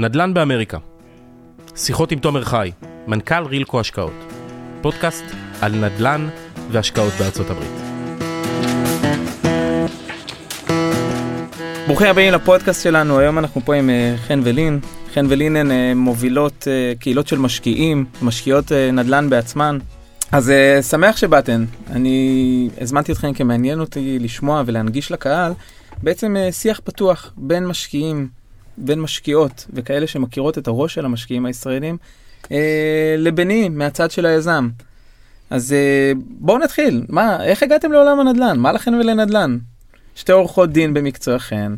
נדל"ן באמריקה. שיחות עם תומר חי, מנכ"ל רילקו השקעות. פודקאסט על נדל"ן והשקעות בארצות הברית. ברוכים הבאים לפודקאסט שלנו, היום אנחנו פה עם אה, חן ולין. חן ולין הן אה, מובילות אה, קהילות של משקיעים, משקיעות נדל"ן בעצמן. אז שמח שבאתן, אני הזמנתי אתכם כי מעניין אותי לשמוע ולהנגיש לקהל בעצם שיח פתוח בין משקיעים בין משקיעות וכאלה שמכירות את הראש של המשקיעים הישראלים אה, לביני מהצד של היזם. אז אה, בואו נתחיל, מה, איך הגעתם לעולם הנדל"ן? מה לכן ולנדל"ן? שתי עורכות דין במקצועכן,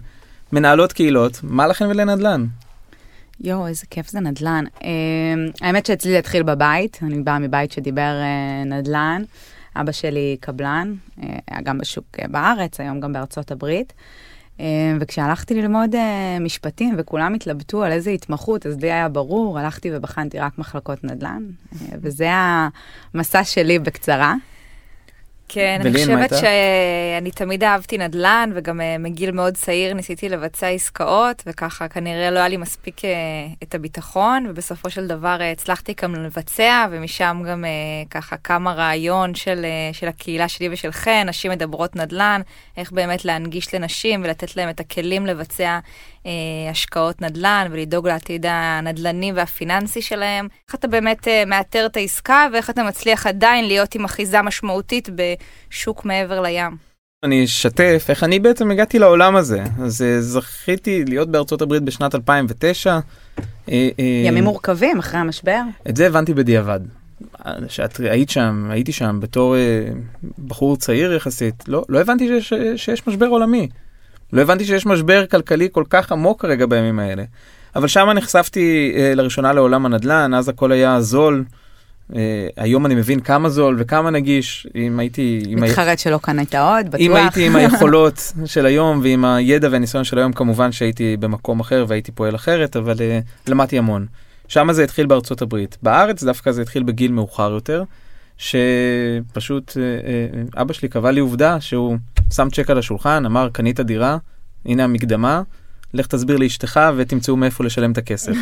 מנהלות קהילות, מה לכן ולנדל"ן? יואו, איזה כיף זה נדל"ן. אה, האמת שאצלי זה התחיל בבית, אני באה מבית שדיבר אה, נדל"ן. אבא שלי קבלן, אה, גם בשוק אה, בארץ, היום גם בארצות הברית. וכשהלכתי ללמוד אה, משפטים וכולם התלבטו על איזה התמחות, אז לי היה ברור, הלכתי ובחנתי רק מחלקות נדל"ן, אה, וזה המסע שלי בקצרה. כן, אני חושבת שאני תמיד אהבתי נדל"ן, וגם uh, מגיל מאוד צעיר ניסיתי לבצע עסקאות, וככה כנראה לא היה לי מספיק uh, את הביטחון, ובסופו של דבר uh, הצלחתי גם לבצע, ומשם גם ככה קם הרעיון של, של הקהילה שלי ושל חן, נשים מדברות נדל"ן, איך באמת להנגיש לנשים ולתת להם את הכלים לבצע אה, השקעות נדל"ן ולדאוג לעתיד הנדל"ני והפיננסי שלהם. איך אתה באמת אה, מאתר את העסקה ואיך אתה מצליח עדיין להיות עם אחיזה משמעותית בשוק מעבר לים. אני אשתף איך אני בעצם הגעתי לעולם הזה. אז אה, זכיתי להיות בארצות הברית בשנת 2009. אה, אה, ימים מורכבים אחרי המשבר. את זה הבנתי בדיעבד. שאת היית שם, הייתי שם בתור אה, בחור צעיר יחסית, לא, לא הבנתי שיש, שיש משבר עולמי. לא הבנתי שיש משבר כלכלי כל כך עמוק כרגע בימים האלה. אבל שם נחשפתי אה, לראשונה לעולם הנדל"ן, אז הכל היה זול. אה, היום אני מבין כמה זול וכמה נגיש, אם הייתי... מתחרט הי... שלא קנית עוד, בטוח. אם הייתי עם היכולות של היום ועם הידע והניסיון של היום, כמובן שהייתי במקום אחר והייתי פועל אחרת, אבל אה, למדתי המון. שם זה התחיל בארצות הברית. בארץ דווקא זה התחיל בגיל מאוחר יותר, שפשוט אה, אה, אבא שלי קבע לי עובדה שהוא שם צ'ק על השולחן, אמר, קנית דירה, הנה המקדמה, לך תסביר לאשתך ותמצאו מאיפה לשלם את הכסף.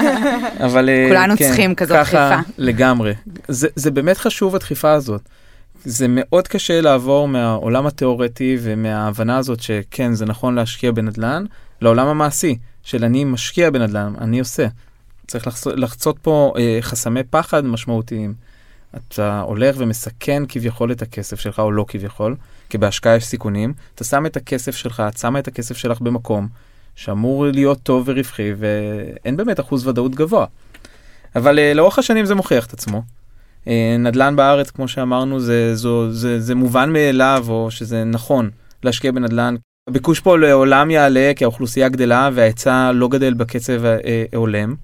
אבל אה, כולנו כן, צריכים כזאת ככה דחיפה. לגמרי. זה, זה באמת חשוב הדחיפה הזאת. זה מאוד קשה לעבור מהעולם התיאורטי ומההבנה הזאת שכן, זה נכון להשקיע בנדל"ן, לעולם המעשי, של אני משקיע בנדל"ן, אני עושה. צריך לחצות פה אה, חסמי פחד משמעותיים. אתה הולך ומסכן כביכול את הכסף שלך, או לא כביכול, כי בהשקעה יש סיכונים, אתה שם את הכסף שלך, את שמה את הכסף שלך במקום שאמור להיות טוב ורווחי, ואין באמת אחוז ודאות גבוה. אבל uh, לאורך השנים זה מוכיח את עצמו. Uh, נדל"ן בארץ, כמו שאמרנו, זה, זו, זה, זה מובן מאליו, או שזה נכון להשקיע בנדל"ן. הביקוש פה לעולם יעלה כי האוכלוסייה גדלה וההיצע לא גדל בקצב uh, הולם.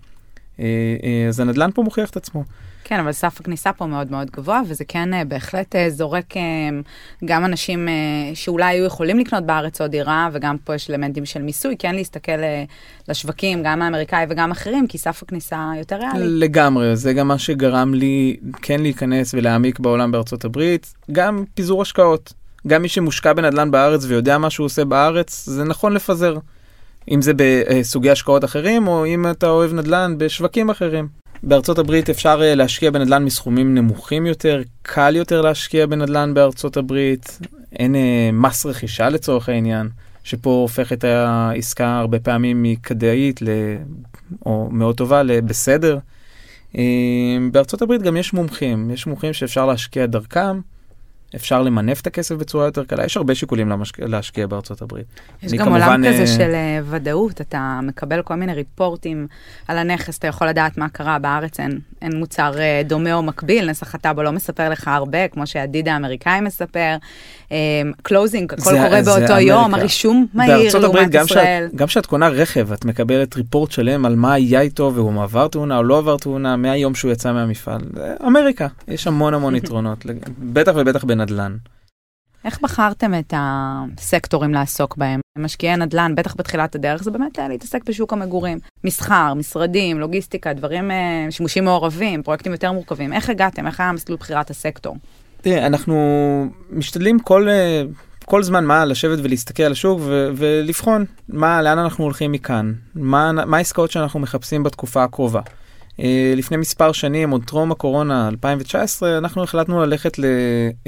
אז הנדל"ן פה מוכיח את עצמו. כן, אבל סף הכניסה פה מאוד מאוד גבוה, וזה כן אה, בהחלט אה, זורק אה, גם אנשים שאולי היו יכולים לקנות בארץ עוד דירה, וגם פה יש אלמנטים של מיסוי, כן להסתכל לשווקים, גם האמריקאי וגם אחרים, כי סף הכניסה יותר ריאלי. לגמרי, זה גם מה שגרם לי כן להיכנס ולהעמיק בעולם בארצות הברית, גם פיזור השקעות. גם מי שמושקע בנדל"ן בארץ ויודע מה שהוא עושה בארץ, זה נכון לפזר. אם זה בסוגי השקעות אחרים, או אם אתה אוהב נדל"ן בשווקים אחרים. בארצות הברית אפשר אה, להשקיע בנדל"ן מסכומים נמוכים יותר, קל יותר להשקיע בנדל"ן בארצות הברית, אין אה, מס רכישה לצורך העניין, שפה הופך את העסקה הרבה פעמים מכדאית ל... או מאוד טובה לבסדר. אה, בארצות הברית גם יש מומחים, יש מומחים שאפשר להשקיע דרכם. אפשר למנף את הכסף בצורה יותר קלה, יש הרבה שיקולים למש... להשקיע בארצות הברית. יש גם כמובן, עולם כזה uh... של uh, ודאות, אתה מקבל כל מיני ריפורטים על הנכס, אתה יכול לדעת מה קרה בארץ, אין, אין מוצר uh, דומה או מקביל, נסח הטאבו לא מספר לך הרבה, כמו שה deed האמריקאי מספר, closing, um, הכל קורה באותו. יום, הרישום מהיר לעומת ישראל. גם כשאת קונה רכב, את מקבלת report שלם על מה היה איתו, והוא עבר תאונה או לא עבר תאונה, מהיום שהוא יצא מהמפעל. אמריקה, יש המון המון יתרונות, בטח ובטח בין נדל"ן. איך בחרתם את הסקטורים לעסוק בהם? משקיעי נדל"ן, בטח בתחילת הדרך, זה באמת להתעסק בשוק המגורים. מסחר, משרדים, לוגיסטיקה, דברים, אה, שימושים מעורבים, פרויקטים יותר מורכבים. איך הגעתם? איך היה מסלול בחירת הסקטור? תראה, אנחנו משתדלים כל, אה, כל זמן מה לשבת ולהסתכל על השוק ו- ולבחון מה, לאן אנחנו הולכים מכאן, מה, מה העסקאות שאנחנו מחפשים בתקופה הקרובה. Uh, לפני מספר שנים, עוד טרום הקורונה 2019, אנחנו החלטנו ללכת ל, uh,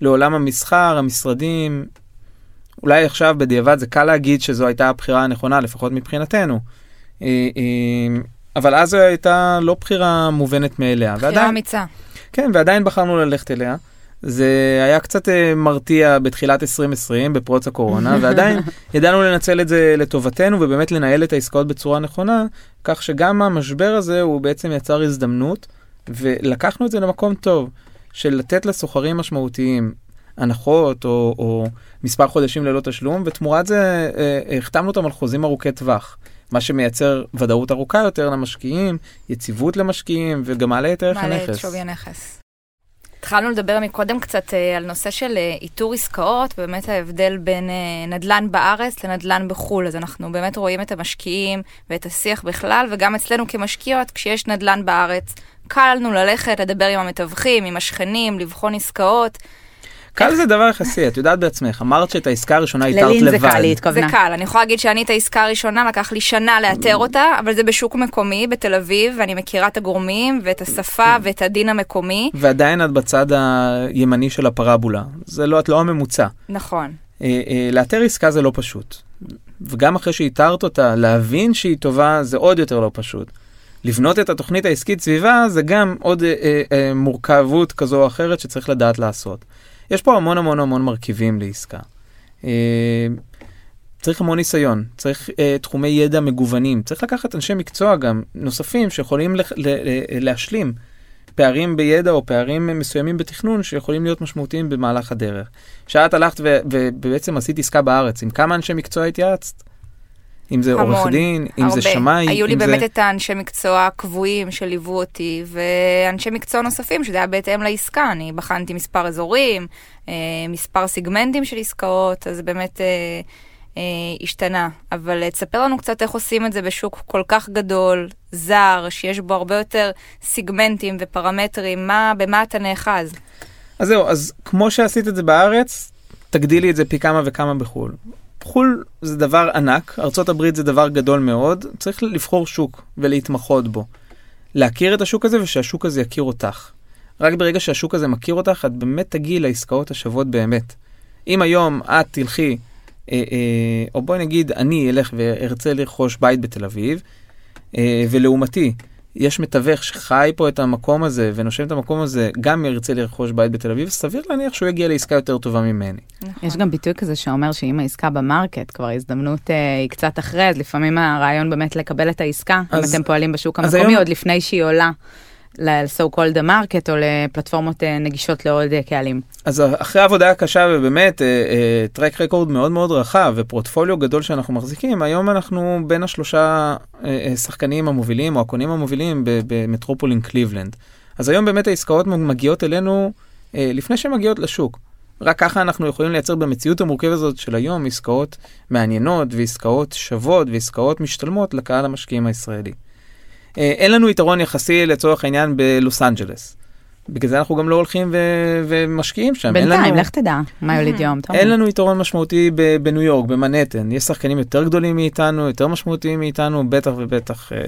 לעולם המסחר, המשרדים. אולי עכשיו בדיעבד זה קל להגיד שזו הייתה הבחירה הנכונה, לפחות מבחינתנו. אבל אז זו הייתה לא בחירה מובנת מאליה. בחירה ועדיין, אמיצה. כן, ועדיין בחרנו ללכת אליה. זה היה קצת uh, מרתיע בתחילת 2020 בפרוץ הקורונה ועדיין ידענו לנצל את זה לטובתנו ובאמת לנהל את העסקאות בצורה נכונה כך שגם המשבר הזה הוא בעצם יצר הזדמנות ולקחנו את זה למקום טוב של לתת לסוחרים משמעותיים הנחות או, או מספר חודשים ללא תשלום ותמורת זה uh, החתמנו אותם על חוזים ארוכי טווח. מה שמייצר ודאות ארוכה יותר למשקיעים, יציבות למשקיעים וגם מעלה את ערך הנכס. מעלה את שווי הנכס. התחלנו לדבר מקודם קצת אה, על נושא של אה, איתור עסקאות, באמת ההבדל בין אה, נדל"ן בארץ לנדל"ן בחו"ל. אז אנחנו באמת רואים את המשקיעים ואת השיח בכלל, וגם אצלנו כמשקיעות, כשיש נדל"ן בארץ, קל לנו ללכת, לדבר עם המתווכים, עם השכנים, לבחון עסקאות. קל זה דבר יחסי, את יודעת בעצמך, אמרת שאת העסקה הראשונה איתרת לבד. ללין זה קל, היא התכוונה. זה קל, אני יכולה להגיד שאני את העסקה הראשונה, לקח לי שנה לאתר אותה, אבל זה בשוק מקומי בתל אביב, ואני מכירה את הגורמים, ואת השפה, ואת הדין המקומי. ועדיין את בצד הימני של הפרבולה, זה לא, את לא הממוצע. נכון. אה, אה, לאתר עסקה זה לא פשוט. וגם אחרי שאיתרת אותה, להבין שהיא טובה זה עוד יותר לא פשוט. לבנות את התוכנית העסקית סביבה זה גם עוד אה, אה, אה, מורכבות כזו או אחרת שצריך לדעת לעשות. יש פה המון המון המון מרכיבים לעסקה. אה, צריך המון ניסיון, צריך אה, תחומי ידע מגוונים, צריך לקחת אנשי מקצוע גם נוספים שיכולים ל- ל- להשלים פערים בידע או פערים מסוימים בתכנון שיכולים להיות משמעותיים במהלך הדרך. כשאת הלכת ו- ובעצם עשית עסקה בארץ, עם כמה אנשי מקצוע התייעצת? אם זה עורך דין, אם הרבה. זה שמאי, היו לי באמת זה... את האנשי מקצוע הקבועים שליוו אותי, ואנשי מקצוע נוספים שזה היה בהתאם לעסקה. אני בחנתי מספר אזורים, אה, מספר סיגמנטים של עסקאות, אז באמת אה, אה, השתנה. אבל תספר לנו קצת איך עושים את זה בשוק כל כך גדול, זר, שיש בו הרבה יותר סיגמנטים ופרמטרים, מה, במה אתה נאחז? אז זהו, אז כמו שעשית את זה בארץ, תגדילי את זה פי כמה וכמה בחו"ל. חו"ל זה דבר ענק, ארה"ב זה דבר גדול מאוד, צריך לבחור שוק ולהתמחות בו. להכיר את השוק הזה ושהשוק הזה יכיר אותך. רק ברגע שהשוק הזה מכיר אותך, את באמת תגיעי לעסקאות השוות באמת. אם היום את תלכי, אה, אה, או בואי נגיד אני אלך וארצה לרכוש בית בתל אביב, אה, ולעומתי יש מתווך שחי פה את המקום הזה ונושם את המקום הזה, גם ירצה לרכוש בית בתל אביב, סביר להניח שהוא יגיע לעסקה יותר טובה ממני. נכון. יש גם ביטוי כזה שאומר שאם העסקה במרקט, כבר ההזדמנות אה, היא קצת אחרי, אז לפעמים הרעיון באמת לקבל את העסקה, אז, אם אתם פועלים בשוק המקומי, היום... עוד לפני שהיא עולה. ל-so called market או לפלטפורמות אה, נגישות לעוד אה, קהלים. אז אחרי עבודה קשה ובאמת טרק רקורד מאוד מאוד רחב ופורטפוליו גדול שאנחנו מחזיקים, היום אנחנו בין השלושה אה, שחקנים המובילים או הקונים המובילים במטרופולין קליבלנד. אז היום באמת העסקאות מגיעות אלינו לפני שהן מגיעות לשוק. רק ככה אנחנו יכולים לייצר במציאות המורכבת הזאת של היום עסקאות מעניינות ועסקאות שוות ועסקאות משתלמות לקהל המשקיעים הישראלי. אה, אין לנו יתרון יחסי לצורך העניין בלוס אנג'לס. בגלל זה אנחנו גם לא הולכים ו- ומשקיעים שם. בינתיים, לנו... לך תדע מה יוליד יום. אין לנו יתרון משמעותי בניו יורק, במנהטן. יש שחקנים יותר גדולים מאיתנו, יותר משמעותיים מאיתנו, בטח ובטח אה,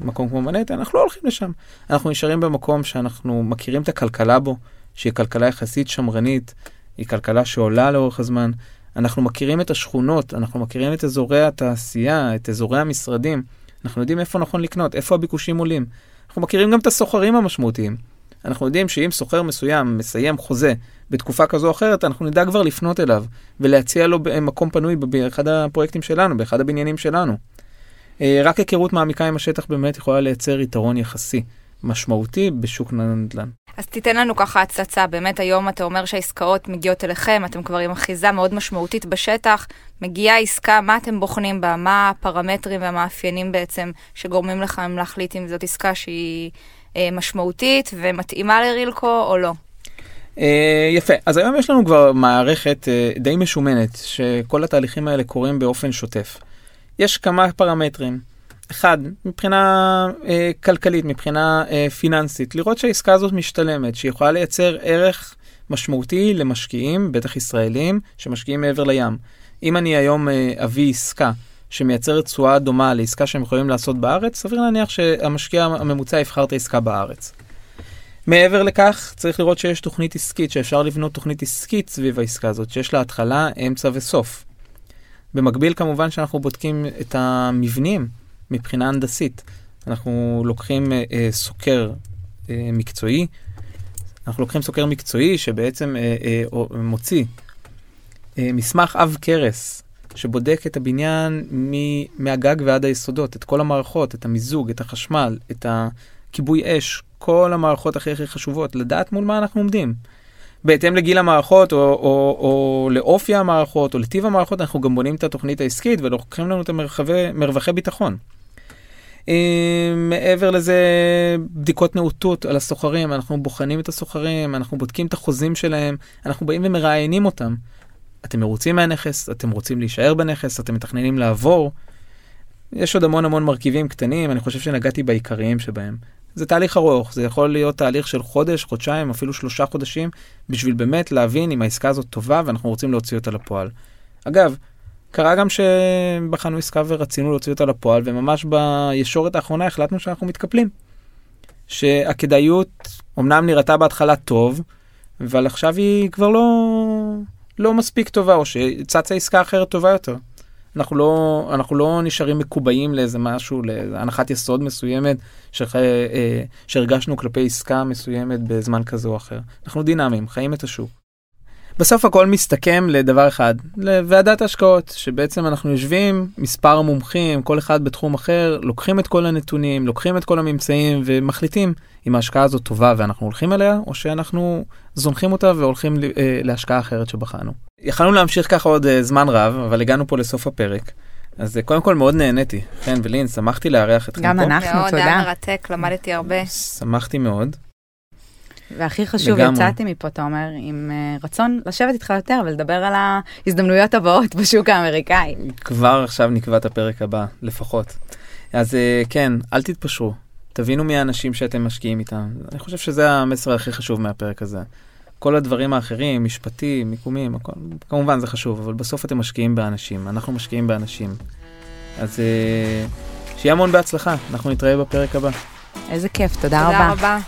במקום כמו מנהטן, אנחנו לא הולכים לשם. אנחנו נשארים במקום שאנחנו מכירים את הכלכלה בו, שהיא כלכלה יחסית שמרנית, היא כלכלה שעולה לאורך הזמן. אנחנו מכירים את השכונות, אנחנו מכירים את אזורי התעשייה, את אזורי המשרדים. אנחנו יודעים איפה נכון לקנות, איפה הביקושים עולים. אנחנו מכירים גם את הסוחרים המשמעותיים. אנחנו יודעים שאם סוחר מסוים מסיים חוזה בתקופה כזו או אחרת, אנחנו נדע כבר לפנות אליו ולהציע לו מקום פנוי באחד הפרויקטים שלנו, באחד הבניינים שלנו. אה, רק היכרות מעמיקה עם השטח באמת יכולה לייצר יתרון יחסי משמעותי בשוק הנדל"ן. אז תיתן לנו ככה הצצה, באמת היום אתה אומר שהעסקאות מגיעות אליכם, אתם כבר עם אחיזה מאוד משמעותית בשטח, מגיעה עסקה, מה אתם בוחנים בה, מה הפרמטרים והמאפיינים בעצם שגורמים לכם להחליט אם זאת עסקה שהיא אה, משמעותית ומתאימה לרילקו או לא? אה, יפה, אז היום יש לנו כבר מערכת אה, די משומנת, שכל התהליכים האלה קורים באופן שוטף. יש כמה פרמטרים. אחד, מבחינה אה, כלכלית, מבחינה אה, פיננסית, לראות שהעסקה הזאת משתלמת, שהיא יכולה לייצר ערך משמעותי למשקיעים, בטח ישראלים, שמשקיעים מעבר לים. אם אני היום אה, אביא עסקה שמייצרת תשואה דומה לעסקה שהם יכולים לעשות בארץ, סביר להניח שהמשקיע הממוצע יבחר את העסקה בארץ. מעבר לכך, צריך לראות שיש תוכנית עסקית, שאפשר לבנות תוכנית עסקית סביב העסקה הזאת, שיש לה התחלה, אמצע וסוף. במקביל, כמובן שאנחנו בודקים את המבנים מבחינה הנדסית. אנחנו לוקחים אה, אה, סוקר אה, מקצועי, אנחנו לוקחים סוקר מקצועי שבעצם אה, אה, מוציא אה, מסמך עב כרס שבודק את הבניין מ- מהגג ועד היסודות, את כל המערכות, את המיזוג, את החשמל, את הכיבוי אש, כל המערכות הכי הכי חשובות, לדעת מול מה אנחנו עומדים. בהתאם לגיל המערכות, או, או, או לאופי המערכות, או לטיב המערכות, אנחנו גם בונים את התוכנית העסקית ולוקחים לנו את המרווחי ביטחון. אה, מעבר לזה, בדיקות נאותות על הסוחרים, אנחנו בוחנים את הסוחרים, אנחנו בודקים את החוזים שלהם, אנחנו באים ומראיינים אותם. אתם מרוצים מהנכס, אתם רוצים להישאר בנכס, אתם מתכננים לעבור. יש עוד המון המון מרכיבים קטנים, אני חושב שנגעתי בעיקריים שבהם. זה תהליך ארוך, זה יכול להיות תהליך של חודש, חודשיים, אפילו שלושה חודשים, בשביל באמת להבין אם העסקה הזאת טובה ואנחנו רוצים להוציא אותה לפועל. אגב, קרה גם שבחנו עסקה ורצינו להוציא אותה לפועל, וממש בישורת האחרונה החלטנו שאנחנו מתקפלים. שהכדאיות אמנם נראתה בהתחלה טוב, אבל עכשיו היא כבר לא, לא מספיק טובה, או שצצה עסקה אחרת טובה יותר. אנחנו לא, אנחנו לא נשארים מקובעים לאיזה משהו, להנחת יסוד מסוימת שח, אה, שהרגשנו כלפי עסקה מסוימת בזמן כזה או אחר. אנחנו דינמיים, חיים את השוק. בסוף הכל מסתכם לדבר אחד, לוועדת ההשקעות, שבעצם אנחנו יושבים, מספר מומחים, כל אחד בתחום אחר, לוקחים את כל הנתונים, לוקחים את כל הממצאים ומחליטים אם ההשקעה הזאת טובה ואנחנו הולכים אליה, או שאנחנו זונחים אותה והולכים אה, להשקעה אחרת שבחנו. יכלנו להמשיך ככה עוד אה, זמן רב, אבל הגענו פה לסוף הפרק. אז אה, קודם כל מאוד נהניתי. חן ולין, שמחתי לארח אתכם פה. גם אנחנו, תודה. מאוד היה מרתק, למדתי הרבה. שמחתי מאוד. והכי חשוב, לגמרי. יצאתי מפה, תומר, עם uh, רצון לשבת איתך יותר ולדבר על ההזדמנויות הבאות בשוק האמריקאי. כבר עכשיו נקבע את הפרק הבא, לפחות. אז uh, כן, אל תתפשרו. תבינו מי האנשים שאתם משקיעים איתם. אני חושב שזה המסר הכי חשוב מהפרק הזה. כל הדברים האחרים, משפטים, מיקומים, הכל, כמובן זה חשוב, אבל בסוף אתם משקיעים באנשים, אנחנו משקיעים באנשים. אז uh, שיהיה המון בהצלחה, אנחנו נתראה בפרק הבא. איזה כיף, תודה, תודה רבה. תודה רבה.